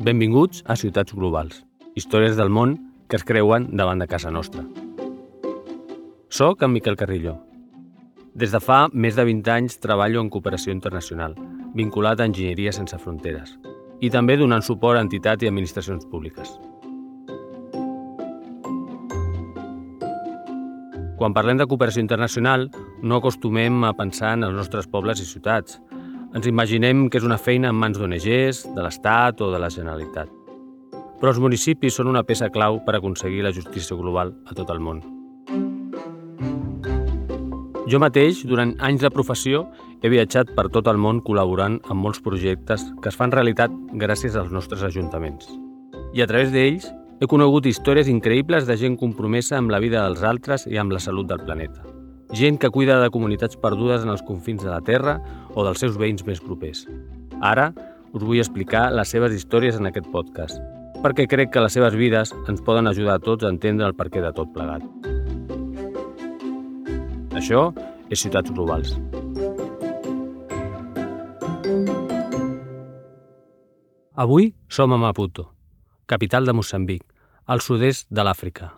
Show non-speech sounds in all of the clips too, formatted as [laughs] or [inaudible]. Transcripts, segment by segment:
Benvinguts a Ciutats Globals, històries del món que es creuen davant de casa nostra. Soc en Miquel Carrillo. Des de fa més de 20 anys treballo en cooperació internacional, vinculat a Enginyeria Sense Fronteres, i també donant suport a entitats i administracions públiques. Quan parlem de cooperació internacional, no acostumem a pensar en els nostres pobles i ciutats, ens imaginem que és una feina en mans d'ONGs, de l'Estat o de la Generalitat. Però els municipis són una peça clau per aconseguir la justícia global a tot el món. Jo mateix, durant anys de professió, he viatjat per tot el món col·laborant amb molts projectes que es fan realitat gràcies als nostres ajuntaments. I a través d'ells he conegut històries increïbles de gent compromesa amb la vida dels altres i amb la salut del planeta gent que cuida de comunitats perdudes en els confins de la Terra o dels seus veïns més propers. Ara us vull explicar les seves històries en aquest podcast, perquè crec que les seves vides ens poden ajudar a tots a entendre el perquè de tot plegat. Això és Ciutats Globals. Avui som a Maputo, capital de Moçambic, al sud-est de l'Àfrica.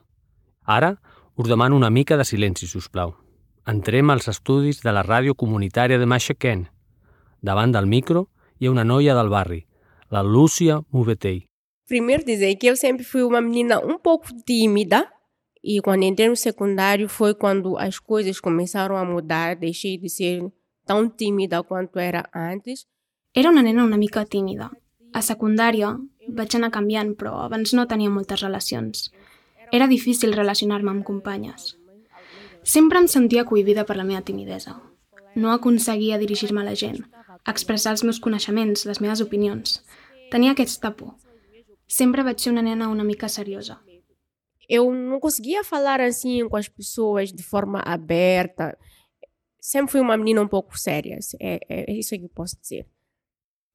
Ara us demano una mica de silenci, si us plau entrem als estudis de la ràdio comunitària de Maixequén. Davant del micro hi ha una noia del barri, la Lúcia Movetei. Primeiro dizer que eu sempre fui uma menina um pouco tímida e quando entrei no secundário foi quando as coisas começaram a mudar, deixei de ser tão tímida quanto era antes. Era una nena una mica tímida. A secundària vaig anar canviant, però abans no tenia moltes relacions. Era difícil relacionar-me amb companyes. Sempre em sentia cohibida per la meva timidesa. No aconseguia dirigir-me a la gent, expressar els meus coneixements, les meves opinions. Tenia aquesta por. Sempre vaig ser una nena una mica seriosa. Eu não conseguia falar assim com as pessoas de forma aberta. Sempre fui uma menina um pouco séria. É, é isso que posso dizer.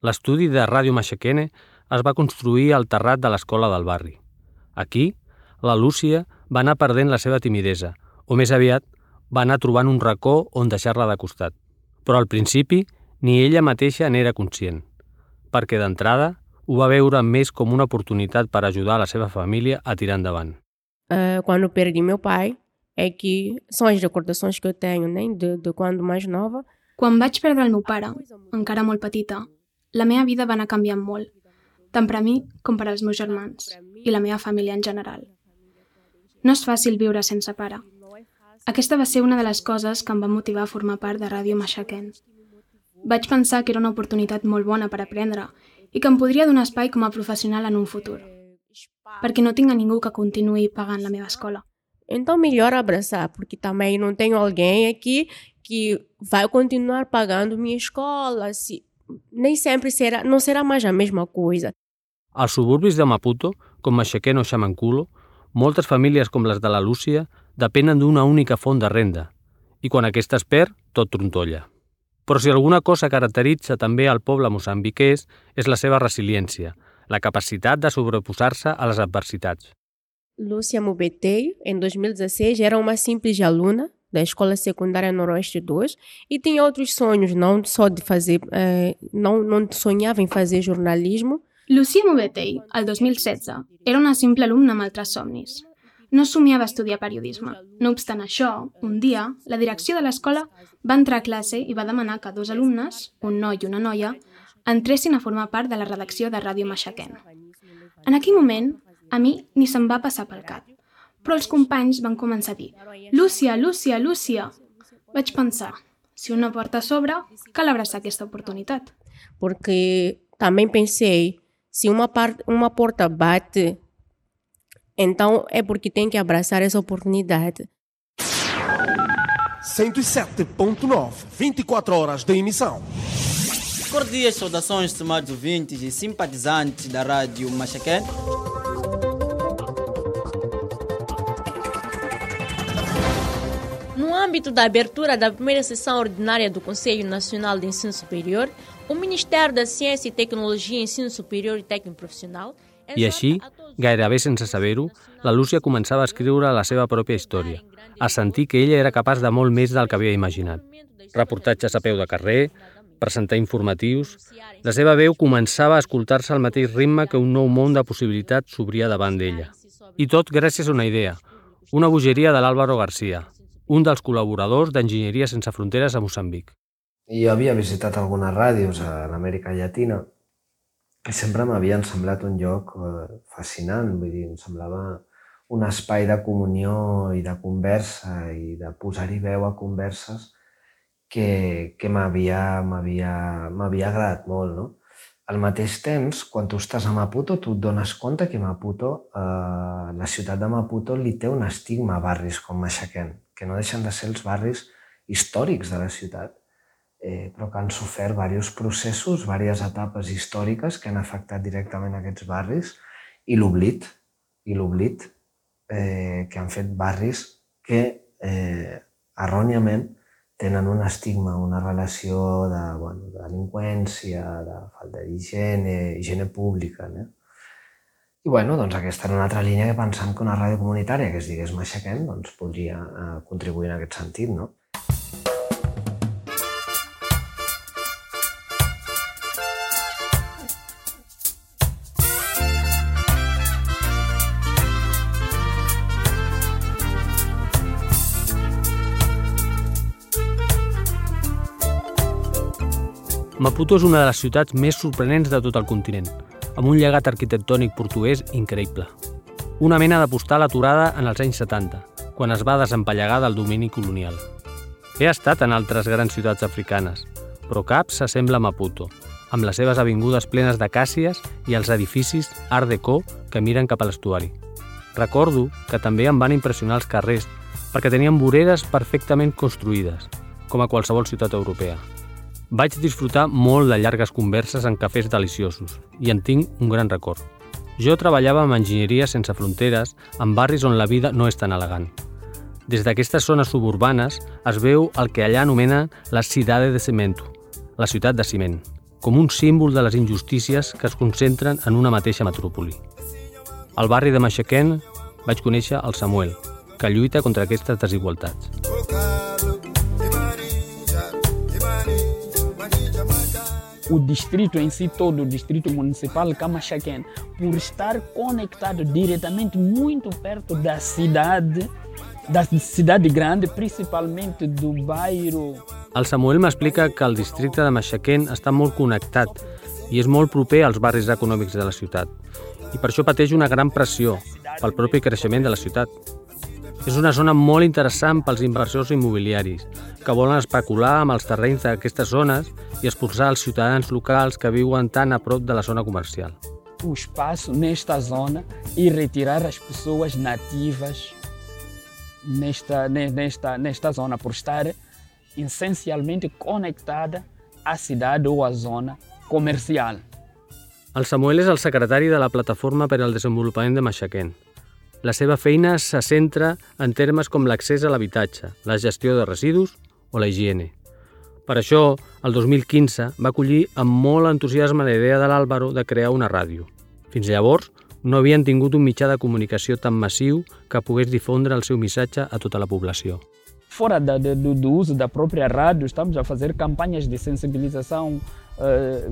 L'estudi de Ràdio Maxaquene es va construir al terrat de l'escola del barri. Aquí, la Lúcia va anar perdent la seva timidesa – o més aviat va anar trobant un racó on deixar-la de costat. Però al principi ni ella mateixa n'era conscient, perquè d'entrada ho va veure més com una oportunitat per ajudar la seva família a tirar endavant. Uh, quando perdi meu pai, é que são as recordações que eu tenho, né, de, de quando mais nova. Quan vaig perdre el meu pare, encara molt petita, la meva vida va anar canviant molt, tant per a mi com per als meus germans i la meva família en general. No és fàcil viure sense pare, aquesta va ser una de les coses que em va motivar a formar part de Ràdio Maixaquén. Vaig pensar que era una oportunitat molt bona per aprendre i que em podria donar espai com a professional en un futur, perquè no tinc a ningú que continuï pagant la meva escola. Então, melhor abraçar, porque também não tenho alguém aqui que vai continuar pagando minha escola. Se... Nem sempre será, não será mais a mesma coisa. Als suburbis de Maputo, com Maixaquén o Xamanculo, moltes famílies com les de la Lúcia depenen d'una única font de renda, i quan aquesta es perd, tot trontolla. Però si alguna cosa caracteritza també al poble moçambiquès és la seva resiliència, la capacitat de sobreposar-se a les adversitats. Lúcia Mubetei, em 2016, era uma simples aluna da Escola Secundária Noroeste 2 e tinha outros sonhos, não só de fazer, eh, não, não sonhava em fazer jornalismo. Lucia Mubetei, al 2016, era una simple alumna amb altres somnis. No somiava estudiar periodisme. No obstant això, un dia, la direcció de l'escola va entrar a classe i va demanar que dos alumnes, un noi i una noia, entressin a formar part de la redacció de Ràdio Maixaquén. En aquell moment, a mi ni se'm va passar pel cap, però els companys van començar a dir «Lúcia, Lúcia, Lúcia!» Vaig pensar, si una porta s'obre, cal abraçar aquesta oportunitat. Porque também pensei, se uma, part, uma porta bate Então é porque tem que abraçar essa oportunidade. 107.9, 24 horas de emissão. Cordiais saudações, estimados ouvintes e simpatizantes da Rádio Machaquén. No âmbito da abertura da primeira sessão ordinária do Conselho Nacional de Ensino Superior, o Ministério da Ciência e Tecnologia, Ensino Superior e Técnico Profissional i així, gairebé sense saber-ho, la Lúcia començava a escriure la seva pròpia història, a sentir que ella era capaç de molt més del que havia imaginat. Reportatges a peu de carrer, presentar informatius, la seva veu començava a escoltar-se al mateix ritme que un nou món de possibilitats s'obria davant d'ella. I tot gràcies a una idea, una bogeria de l'Àlvaro Garcia, un dels col·laboradors d'Enginyeria Sense Fronteres a Moçambic. Jo havia visitat algunes ràdios a l'Amèrica Llatina i sempre m'havien semblat un lloc eh, fascinant, vull dir, em semblava un espai de comunió i de conversa i de posar-hi veu a converses que, que m'havia agradat molt, no? Al mateix temps, quan tu estàs a Maputo, tu et dones compte que Maputo, eh, la ciutat de Maputo li té un estigma a barris com Machaquén, que no deixen de ser els barris històrics de la ciutat, eh, però que han sofert diversos processos, diverses etapes històriques que han afectat directament aquests barris i l'oblit, i l'oblit eh, que han fet barris que eh, erròniament tenen un estigma, una relació de, bueno, de delinqüència, de falta d'higiene, higiene pública. No? I bueno, doncs aquesta era una altra línia que pensam que una ràdio comunitària que es digués Maixaquem doncs, podria eh, contribuir en aquest sentit. No? Maputo és una de les ciutats més sorprenents de tot el continent, amb un llegat arquitectònic portuguès increïble. Una mena de postal aturada en els anys 70, quan es va desempallegar del domini colonial. He estat en altres grans ciutats africanes, però cap s'assembla a Maputo, amb les seves avingudes plenes de càcies i els edificis Art Deco que miren cap a l'estuari. Recordo que també em van impressionar els carrers perquè tenien voreres perfectament construïdes, com a qualsevol ciutat europea. Vaig disfrutar molt de llargues converses en cafès deliciosos i en tinc un gran record. Jo treballava amb enginyeria sense fronteres en barris on la vida no és tan elegant. Des d'aquestes zones suburbanes es veu el que allà anomenen la Cidade de Cemento, la ciutat de ciment, com un símbol de les injustícies que es concentren en una mateixa metròpoli. Al barri de Maixequén vaig conèixer el Samuel, que lluita contra aquestes desigualtats. O distrito em si todo, o distrito municipal Camachaquén, por estar conectado diretamente muito perto da cidade, da cidade grande, principalmente do bairro. El Samuel m'explica que el districte de Machaquén està molt connectat i és molt proper als barris econòmics de la ciutat i per això pateix una gran pressió pel propi creixement de la ciutat. És una zona molt interessant pels inversors immobiliaris, que volen especular amb els terrenys d'aquestes zones i expulsar els ciutadans locals que viuen tan a prop de la zona comercial. O espaço nesta zona e retirar as pessoas nativas nesta, nesta, nesta zona, por estar essencialmente conectada à cidade ou à zona comercial. El Samuel és el secretari de la Plataforma per al Desenvolupament de Maixaquén, la seva feina se centra en termes com l'accés a l'habitatge, la gestió de residus o la higiene. Per això, el 2015 va acollir amb molt entusiasme la idea de l'Àlvaro de crear una ràdio. Fins llavors, no havien tingut un mitjà de comunicació tan massiu que pogués difondre el seu missatge a tota la població. Fora da, do, do uso da própria rádio, estamos a fazer campanhas de sensibilização eh,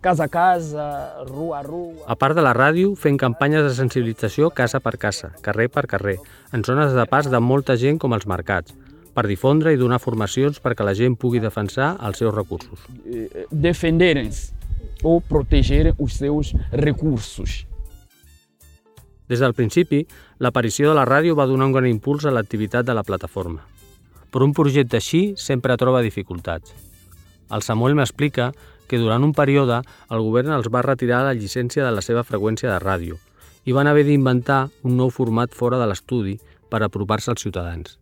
casa a casa, rua a rua. A part de la ràdio, fent campanyes de sensibilització casa per casa, carrer per carrer, en zones de pas de molta gent com els mercats, per difondre i donar formacions perquè la gent pugui defensar els seus recursos. Eh, defenderem-se ou proteger os seus recursos. Des del principi, l'aparició de la ràdio va donar un gran impuls a l'activitat de la plataforma. Però un projecte així sempre troba dificultats. El Samuel m'explica que durant un període el govern els va retirar la llicència de la seva freqüència de ràdio i van haver d'inventar un nou format fora de l'estudi per apropar-se als ciutadans.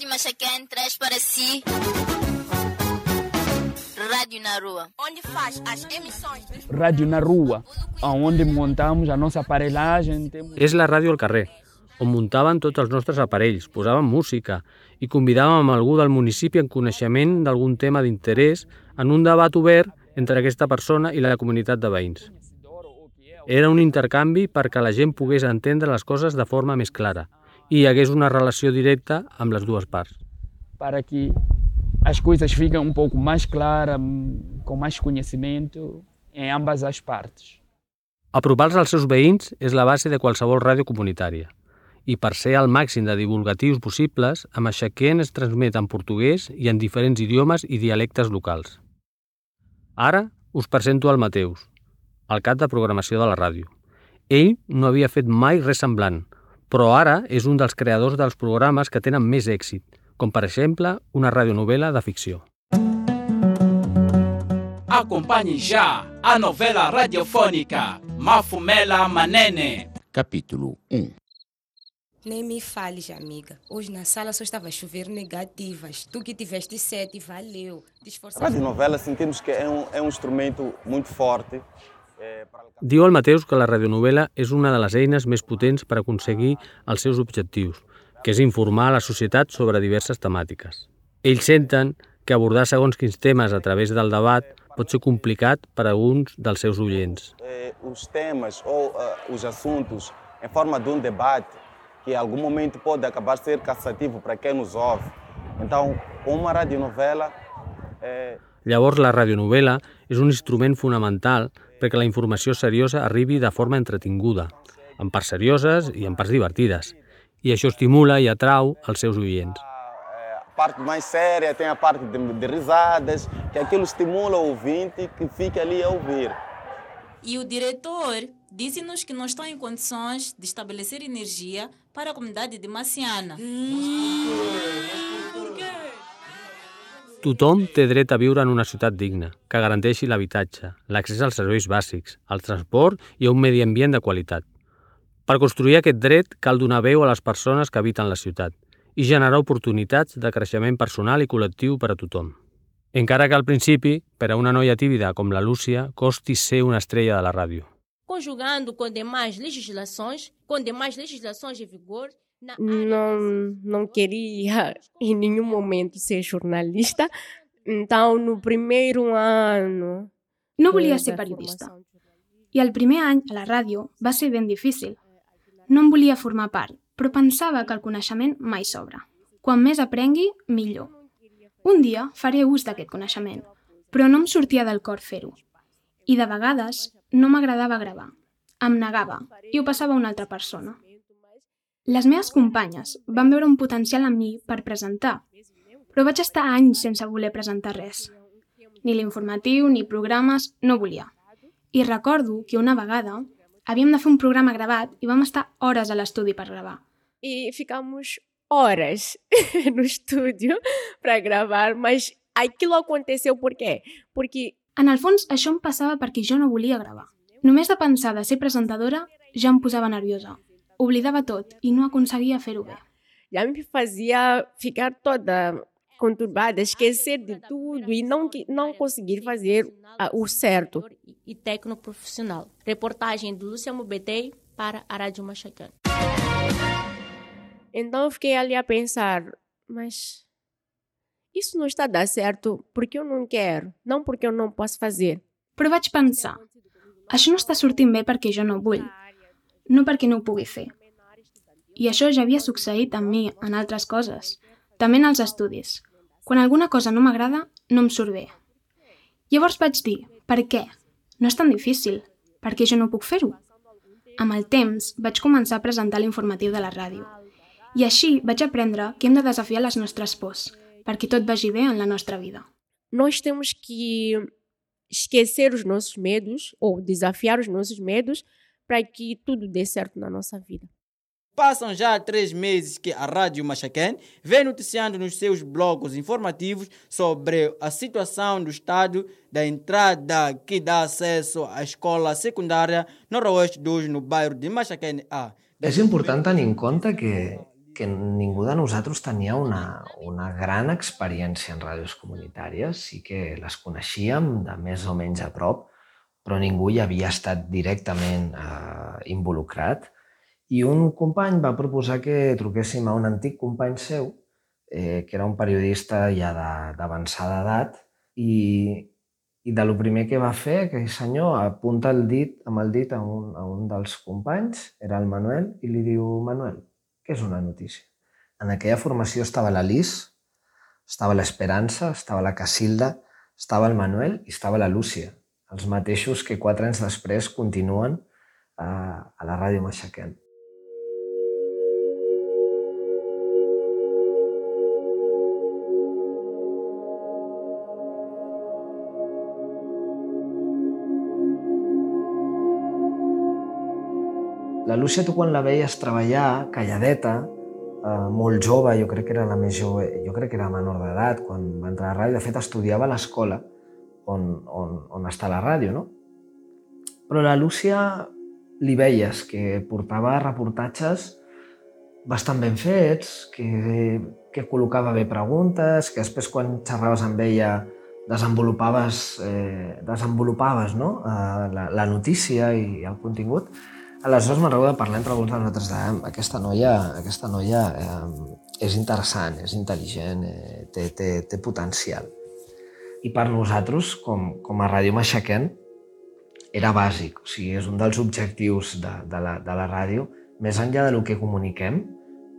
Ràdio Machaquén traz para si Rádio na Rua, onde faz as emissões. Rádio na Rua, onde montamos a nossa aparelhagem. És la ràdio al carrer, on muntaven tots els nostres aparells, posaven música i convidàvem algú del municipi en coneixement d'algun tema d'interès en un debat obert entre aquesta persona i la comunitat de veïns. Era un intercanvi perquè la gent pogués entendre les coses de forma més clara i hi hagués una relació directa amb les dues parts. para que as coisas fiquem um pouco mais claras, com mais conhecimento em ambas as partes. Apropar-se als seus veïns és la base de qualsevol ràdio comunitària. I per ser el màxim de divulgatius possibles, amb Aixequent es transmet en portuguès i en diferents idiomes i dialectes locals. Ara us presento el Mateus, el cap de programació de la ràdio. Ell no havia fet mai res semblant, però ara és un dels creadors dels programes que tenen més èxit, com per exemple una radionovela de ficció. Acompanhe já a novela radiofônica Mafumela Manene. Capítulo 1 Nem me fales, amiga. Hoje na sala só estava a chover negativas. Tu que tiveste sete, valeu. A radionovela sentimos que é um, é um instrumento muito forte. Diu el Mateus que la radionovela és una de les eines més potents per aconseguir els seus objectius, que és informar a la societat sobre diverses temàtiques. Ells senten que abordar segons quins temes a través del debat pot ser complicat per a alguns dels seus oients. Eh, os temas ou uh, os assuntos em forma de um debate que em algum momento pode acabar ser cansativo para quem nos ouve. Então, uma radionovela... Eh... Llavors, la radionovela és un instrument fonamental perquè la informació seriosa arribi de forma entretinguda, en parts serioses i en parts divertides, i això estimula i atrau els seus oients. A parte mais séria tem a parte de, de risadas, que aquilo estimula o ouvinte que fica ali a ouvir. E o diretor disse-nos que não estão em condições de estabelecer energia para a comunidade de Maciana. Tothom té dret a viure en una ciutat digna, que garanteixi l'habitatge, l'accés als serveis bàsics, al transport i a un medi ambient de qualitat. Per construir aquest dret cal donar veu a les persones que habiten la ciutat i generar oportunitats de creixement personal i col·lectiu per a tothom. Encara que al principi, per a una noia tímida com la Lúcia, costi ser una estrella de la ràdio. Conjugando com demais legislações, com demais legislações em vigor, não, não queria em nenhum momento ser jornalista. Então, no primeiro ano... No volia ser periodista. I el primer any a la ràdio va ser ben difícil. No em volia formar part, però pensava que el coneixement mai sobra. Quan més aprengui, millor. Un dia faré ús d'aquest coneixement, però no em sortia del cor fer-ho. I de vegades no m'agradava gravar. Em negava i ho passava a una altra persona. Les meves companyes van veure un potencial en mi per presentar, però vaig estar anys sense voler presentar res. Ni l'informatiu ni programes no volia. I recordo que una vegada havíem de fer un programa gravat i vam estar hores a l'estudi per gravar. I ficamos horas [laughs] no estúdio para gravar, mas aquilo aconteceu por quê? Porque... En el fons, això em passava perquè jo no volia gravar. Només de pensar de ser presentadora ja em posava nerviosa. Oblidava tot i no aconseguia fer-ho bé. Já me fazia ficar toda conturbada, esquecer de tudo e não, não conseguir fazer uh, o certo. E técnico profissional. Reportagem do Luciano Betei para a Rádio Machacana. Então eu fiquei ali a pensar, mas isso não está a dar certo porque eu não quero, não porque eu não posso fazer. Però vaig pensar, això no està sortint bé perquè jo no vull, no perquè no ho pugui fer. I això ja havia succeït amb mi en altres coses, també en els estudis. Quan alguna cosa no m'agrada, no em surt bé. Llavors vaig dir, per què? No és tan difícil, perquè jo no puc fer-ho. Amb el temps vaig començar a presentar l'informatiu de la ràdio i així vaig aprendre que hem de desafiar les nostres pors, perquè tot vagi bé en la nostra vida. Nós temos que esquecer os nossos medos ou desafiar os nossos medos para que tudo dê certo na nossa vida. Passam já três meses que a Rádio Machaquém vem noticiando nos seus blocos informativos sobre a situação do estado da entrada que dá acesso à escola secundária Noroeste 2 no bairro de Machaquém A. És important tenir en compte que que ningú de nosaltres tenia una, una gran experiència en ràdios comunitàries, sí que les coneixíem de més o menys a prop, però ningú hi havia estat directament eh, involucrat. I un company va proposar que truquéssim a un antic company seu, eh, que era un periodista ja d'avançada edat, i, i de lo primer que va fer, aquell senyor apunta el dit amb el dit a un, a un dels companys, era el Manuel, i li diu, Manuel, què és una notícia? En aquella formació estava la Lis, Estava l'Esperança, estava la Casilda, estava el Manuel i estava la Lúcia, els mateixos que quatre anys després continuen a, a la ràdio Maxaquent. La Lúcia, tu quan la veies treballar, calladeta, eh, molt jove, jo crec que era la més jove, jo crec que era menor d'edat quan va entrar a la ràdio, de fet estudiava a l'escola on, on, on està la ràdio, no? Però la Lúcia li veies que portava reportatges bastant ben fets, que, que col·locava bé preguntes, que després quan xerraves amb ella desenvolupaves, eh, desenvolupaves no? eh, la, la notícia i el contingut. Aleshores me'n recordo de parlar entre alguns de nosaltres de aquesta noia, aquesta noia eh, és interessant, és intel·ligent, eh, té, té, té potencial. I per nosaltres, com, com a Ràdio Maxaquent, era bàsic, o sigui, és un dels objectius de, de, la, de la ràdio, més enllà de lo que comuniquem,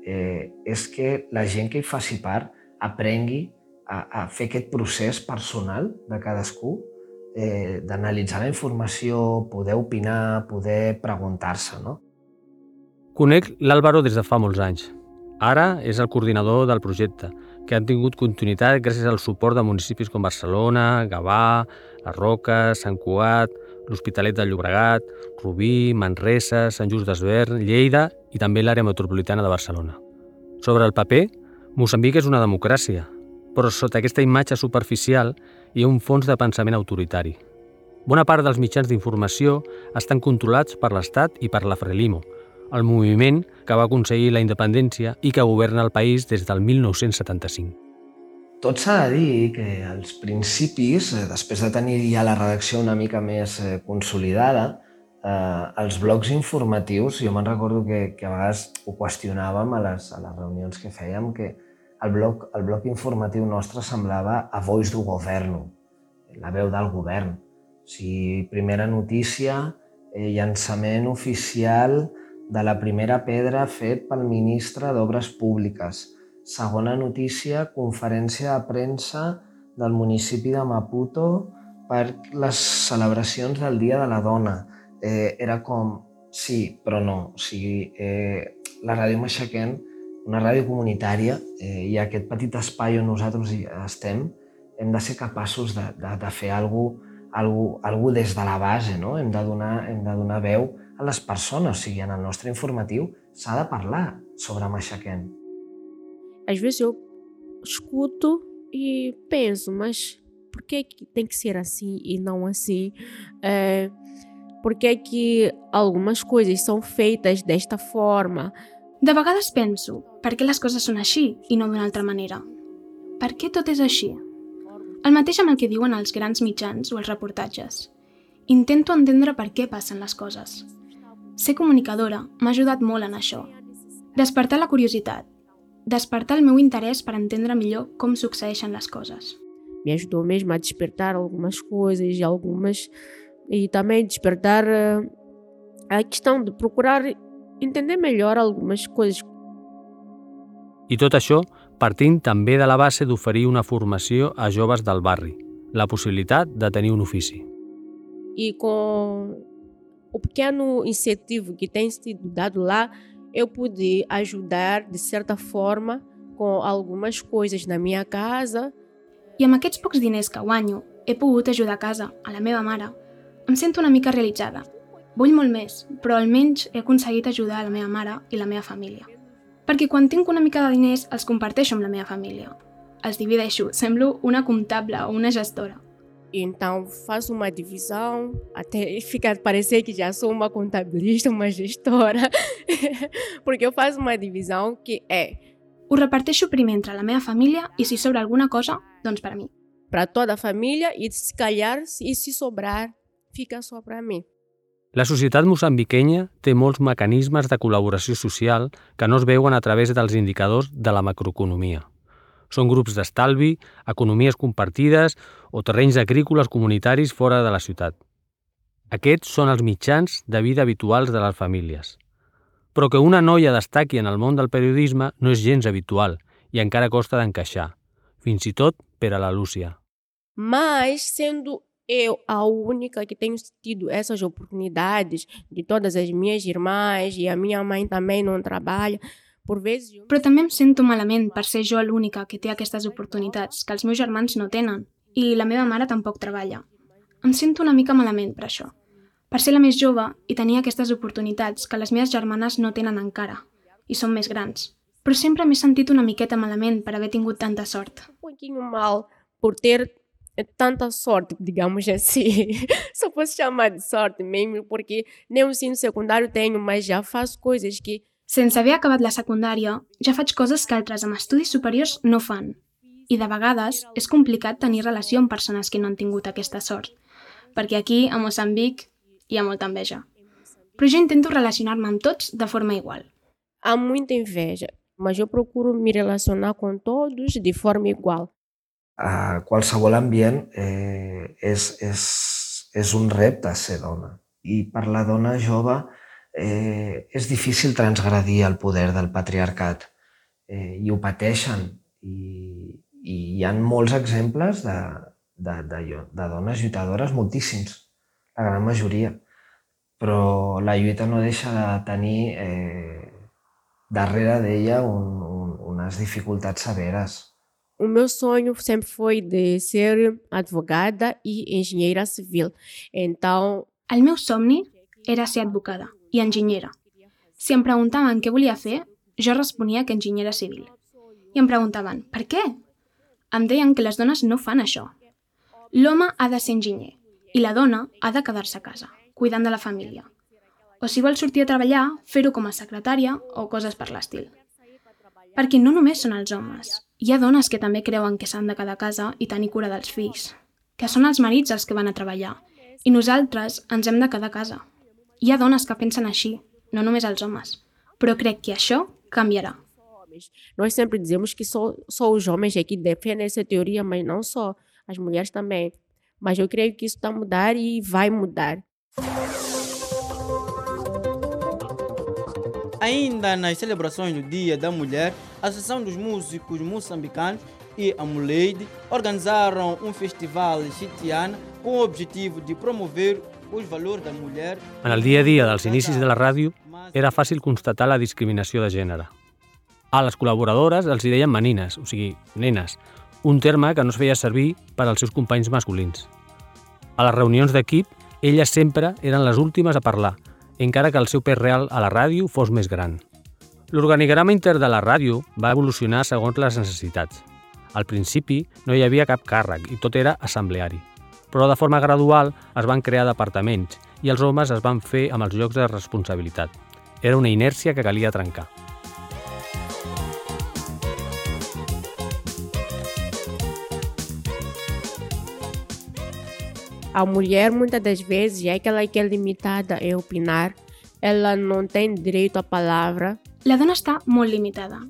eh, és que la gent que hi faci part aprengui a, a fer aquest procés personal de cadascú eh, d'analitzar la informació, poder opinar, poder preguntar-se. No? Conec l'Àlvaro des de fa molts anys. Ara és el coordinador del projecte, que han tingut continuïtat gràcies al suport de municipis com Barcelona, Gavà, Les Roques, Sant Cugat, l'Hospitalet de Llobregat, Rubí, Manresa, Sant Just d'Esvern, Lleida i també l'àrea metropolitana de Barcelona. Sobre el paper, Moçambic és una democràcia, però sota aquesta imatge superficial hi ha un fons de pensament autoritari. Bona part dels mitjans d'informació estan controlats per l'Estat i per la Frelimo, el moviment que va aconseguir la independència i que governa el país des del 1975. Tot s'ha de dir que als principis, eh, després de tenir ja la redacció una mica més eh, consolidada, eh, els blocs informatius, jo me'n recordo que, que a vegades ho qüestionàvem a les, a les reunions que fèiem, que el bloc, el bloc informatiu nostre semblava a voix del govern, la veu del govern. O sigui, primera notícia, eh, llançament oficial de la primera pedra fet pel ministre d'Obres Públiques. Segona notícia, conferència de premsa del municipi de Maputo per les celebracions del Dia de la Dona. Eh, era com, sí, però no. O sigui, eh, la ràdio Maxaquent una ràdio comunitària eh, i aquest petit espai on nosaltres estem, hem de ser capaços de, de, de fer alguna algú des de la base, no? hem, de donar, hem de donar veu a les persones, o sigui, en el nostre informatiu s'ha de parlar sobre Machaquén. Às vezes eu escuto e penso, mas por que, que tem que ser assim e não assim? É, por que, que algumas coisas são feitas desta forma? De vegades penso, per què les coses són així i no d'una altra manera? Per què tot és així? El mateix amb el que diuen els grans mitjans o els reportatges. Intento entendre per què passen les coses. Ser comunicadora m'ha ajudat molt en això. Despertar la curiositat. Despertar el meu interès per entendre millor com succeeixen les coses. Me ajudou mesmo a despertar algumas coisas, algumas e também despertar a questão de procurar entender millor algunes coses. I tot això partint també de la base d'oferir una formació a joves del barri, la possibilitat de tenir un ofici. E com o pequeno incentivo que tem sido dado lá, eu pude ajudar, de certa forma, com algumas coisas na minha casa. I amb aquests pocs diners que guanyo, he pogut ajudar a casa, a la meva mare. Em sento una mica realitzada Vull molt més, però almenys he aconseguit ajudar a la meva mare i la meva família. Perquè quan tinc una mica de diners els comparteixo amb la meva família. Els divideixo, [laughs] semblo una comptable o una gestora. Então faço uma divisão, até [laughs] fica parecer que já sou uma contabilista, uma gestora, [laughs] porque eu faço uma divisão que é ho reparteixo primer entre la meva família i si sobra alguna cosa, doncs per a mi. Para toda a família e se calhar, e se sobrar, fica só para mim. La societat moçambiquenya té molts mecanismes de col·laboració social que no es veuen a través dels indicadors de la macroeconomia. Són grups d'estalvi, economies compartides o terrenys agrícoles comunitaris fora de la ciutat. Aquests són els mitjans de vida habituals de les famílies. Però que una noia destaqui en el món del periodisme no és gens habitual i encara costa d'encaixar. fins i tot per a la Lúcia. Mas, sendo eu a única que tenho tido essas oportunidades, de todas as minhas irmãs e a minha mãe também não trabalha. Però també em sento malament per ser jo l'única que té aquestes oportunitats que els meus germans no tenen i la meva mare tampoc treballa. Em sento una mica malament per això. Per ser la més jove i tenir aquestes oportunitats que les meves germanes no tenen encara i són més grans. Però sempre m'he sentit una miqueta malament per haver tingut tanta sort. Pouquinho mal por ter tanta sorte, digamos assim. Só posso chamar de sorte mesmo, porque nem o ensino secundário tenho, mas já faço coisas que Sense haver acabat la secundària, ja faig coses que altres amb estudis superiors no fan. I de vegades és complicat tenir relació amb persones que no han tingut aquesta sort, perquè aquí, a Moçambic, hi ha molta enveja. Però jo intento relacionar-me amb tots de forma igual. há muita inveja, mas eu procuro me relacionar com todos de forma igual. A qualsevol ambient eh, és, és, és un repte ser dona. I per la dona jove eh, és difícil transgredir el poder del patriarcat eh, i ho pateixen. I, I hi ha molts exemples de, de, de, de dones lluitadores, moltíssims, la gran majoria. Però la lluita no deixa de tenir eh, darrere d'ella un, un, unes dificultats severes. O meu sonho sempre foi de ser advogada e engenheira civil. Então, El meu somni era ser advocada i enginyera. Si em preguntaven què volia fer, jo responia que enginyera civil. I em preguntaven, per què? Em deien que les dones no fan això. L'home ha de ser enginyer i la dona ha de quedar-se a casa, cuidant de la família. O si vol sortir a treballar, fer-ho com a secretària o coses per l'estil. Perquè no només són els homes. Hi ha dones que també creuen que s'han de quedar a casa i tenir cura dels fills, que són els marits els que van a treballar, i nosaltres ens hem de quedar a casa. Hi ha dones que pensen així, no només els homes, però crec que això canviarà. nós sempre dizemos que só, só os homens aqui defendem essa teoria, mas não só, as mulheres também. Mas eu creio que isso está a mudar e vai mudar. Ainda nas celebrações do Dia da Mulher, a Associação dos Músicos Moçambicanos e a Muleide organizaram um festival xitiana com o objetivo de promover En el dia a dia dels inicis de la ràdio era fàcil constatar la discriminació de gènere. A les col·laboradores els hi deien menines, o sigui, nenes, un terme que no es feia servir per als seus companys masculins. A les reunions d'equip, elles sempre eren les últimes a parlar, encara que el seu pes real a la ràdio fos més gran. L'organigrama intern de la ràdio va evolucionar segons les necessitats. Al principi no hi havia cap càrrec i tot era assembleari. Però de forma gradual es van crear departaments i els homes es van fer amb els llocs de responsabilitat. Era una inèrcia que calia trencar. A mulher, muitas das vezes, é que ela que é limitada a opinar, ela não tem direito à palavra. La dona està molt limitada.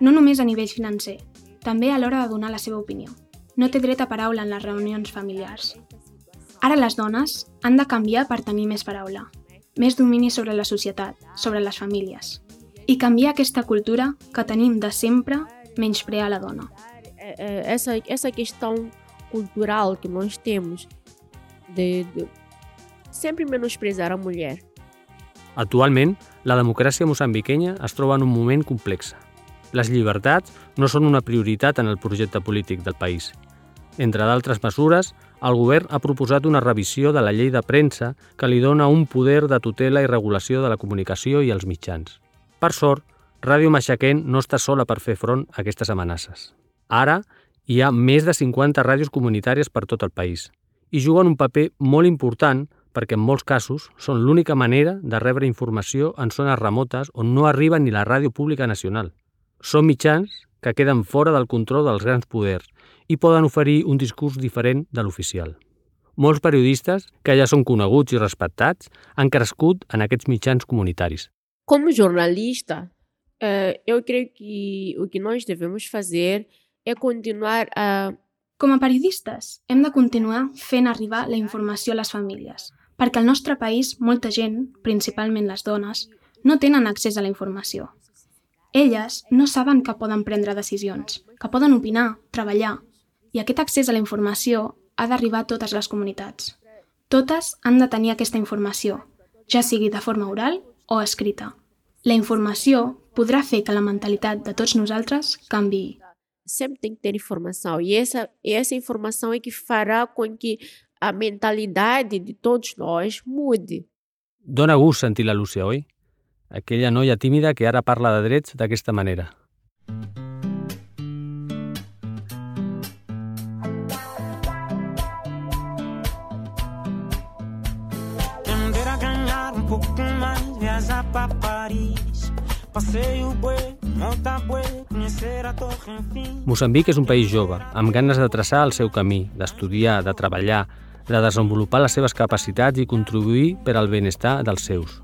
No només a nivell financer, també a l'hora de donar la seva opinió. No té dret a paraula en les reunions familiars. Ara les dones han de canviar per tenir més paraula, més domini sobre la societat, sobre les famílies, i canviar aquesta cultura que tenim de sempre menysprear la dona. É, é, Essa, essa questão cultural que nós temos de, de sempre menosprezar a mulher. Actualment, la democràcia moçambiquenya es troba en un moment complex. Les llibertats no són una prioritat en el projecte polític del país. Entre d'altres mesures, el govern ha proposat una revisió de la llei de premsa que li dona un poder de tutela i regulació de la comunicació i els mitjans. Per sort, Ràdio Maxaquén no està sola per fer front a aquestes amenaces. Ara, hi ha més de 50 ràdios comunitàries per tot el país i juguen un paper molt important perquè en molts casos són l'única manera de rebre informació en zones remotes on no arriba ni la ràdio pública nacional. Són mitjans que queden fora del control dels grans poders i poden oferir un discurs diferent de l'oficial. Molts periodistes, que ja són coneguts i respectats, han crescut en aquests mitjans comunitaris. Como jornalista, eh, eu creio que o que nós devemos fazer é continuar a Com a periodistes, hem de continuar fent arribar la informació a les famílies, perquè al nostre país molta gent, principalment les dones, no tenen accés a la informació. Elles no saben que poden prendre decisions, que poden opinar, treballar, i aquest accés a la informació ha d'arribar a totes les comunitats. Totes han de tenir aquesta informació, ja sigui de forma oral o escrita. La informació podrà fer que la mentalitat de tots nosaltres canvi. Sempre tem que ter informação e essa, essa informação é que fará com que a mentalidade de todos nós mude. Dóna gust sentir la Lúcia, oi? Aquella noia tímida que ara parla de drets d'aquesta manera. Quem dera ganhar um pouco mais, viajar para Paris. Passeio bué, monta bué, conhecer a torre, enfim. Moçambic és un país jove, amb ganes de traçar el seu camí, d'estudiar, de treballar, de desenvolupar les seves capacitats i contribuir per al benestar dels seus.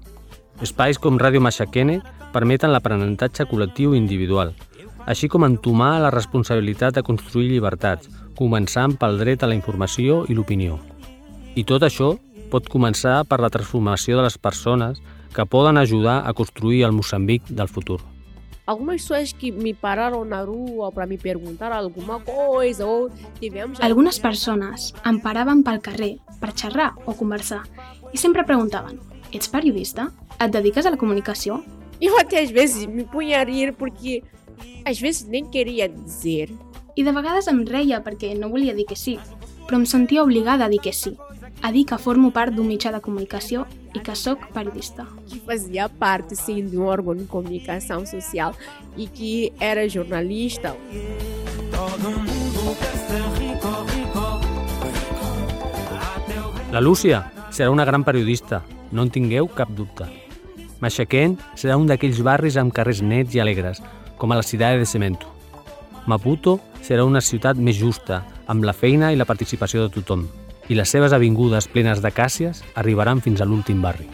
Espais com Ràdio Maxaquene permeten l'aprenentatge col·lectiu i individual, així com entomar la responsabilitat de construir llibertats, començant pel dret a la informació i l'opinió. I tot això pot començar per la transformació de les persones que poden ajudar a construir el Moçambic del futur. Algumas pessoas que me pararam na rua para me perguntar alguma coisa ou tivemos... Algunes persones em paraven pel carrer per xerrar o conversar i sempre preguntaven Ets periodista? Et dediques a la comunicació? Eu até às vezes me punha a rir porque às vezes nem queria dizer. I de vegades em reia perquè no volia dir que sí, però em sentia obligada a dir que sí, a dir que formo part d'un mitjà de comunicació i que sóc periodista. Que fazia parte, sim, de um órgão de comunicação social e que era jornalista. La Lúcia serà una gran periodista, no en tingueu cap dubte. Maxaquén serà un d'aquells barris amb carrers nets i alegres, com a la Cidade de Cemento. Maputo serà una ciutat més justa, amb la feina i la participació de tothom, i les seves avingudes plenes d'acàcies arribaran fins a l'últim barri.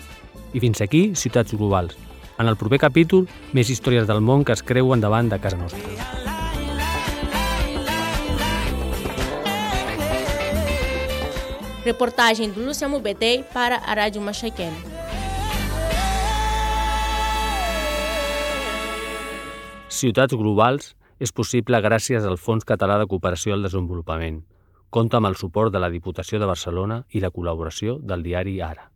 I fins aquí, ciutats globals. En el proper capítol, més històries del món que es creuen davant de casa nostra. Reportagem de Lúcia Mubetei para a Rádio Machaquene. Ciutats globals és possible gràcies al Fons Català de Cooperació al Desenvolupament. Compta amb el suport de la Diputació de Barcelona i la col·laboració del diari Ara.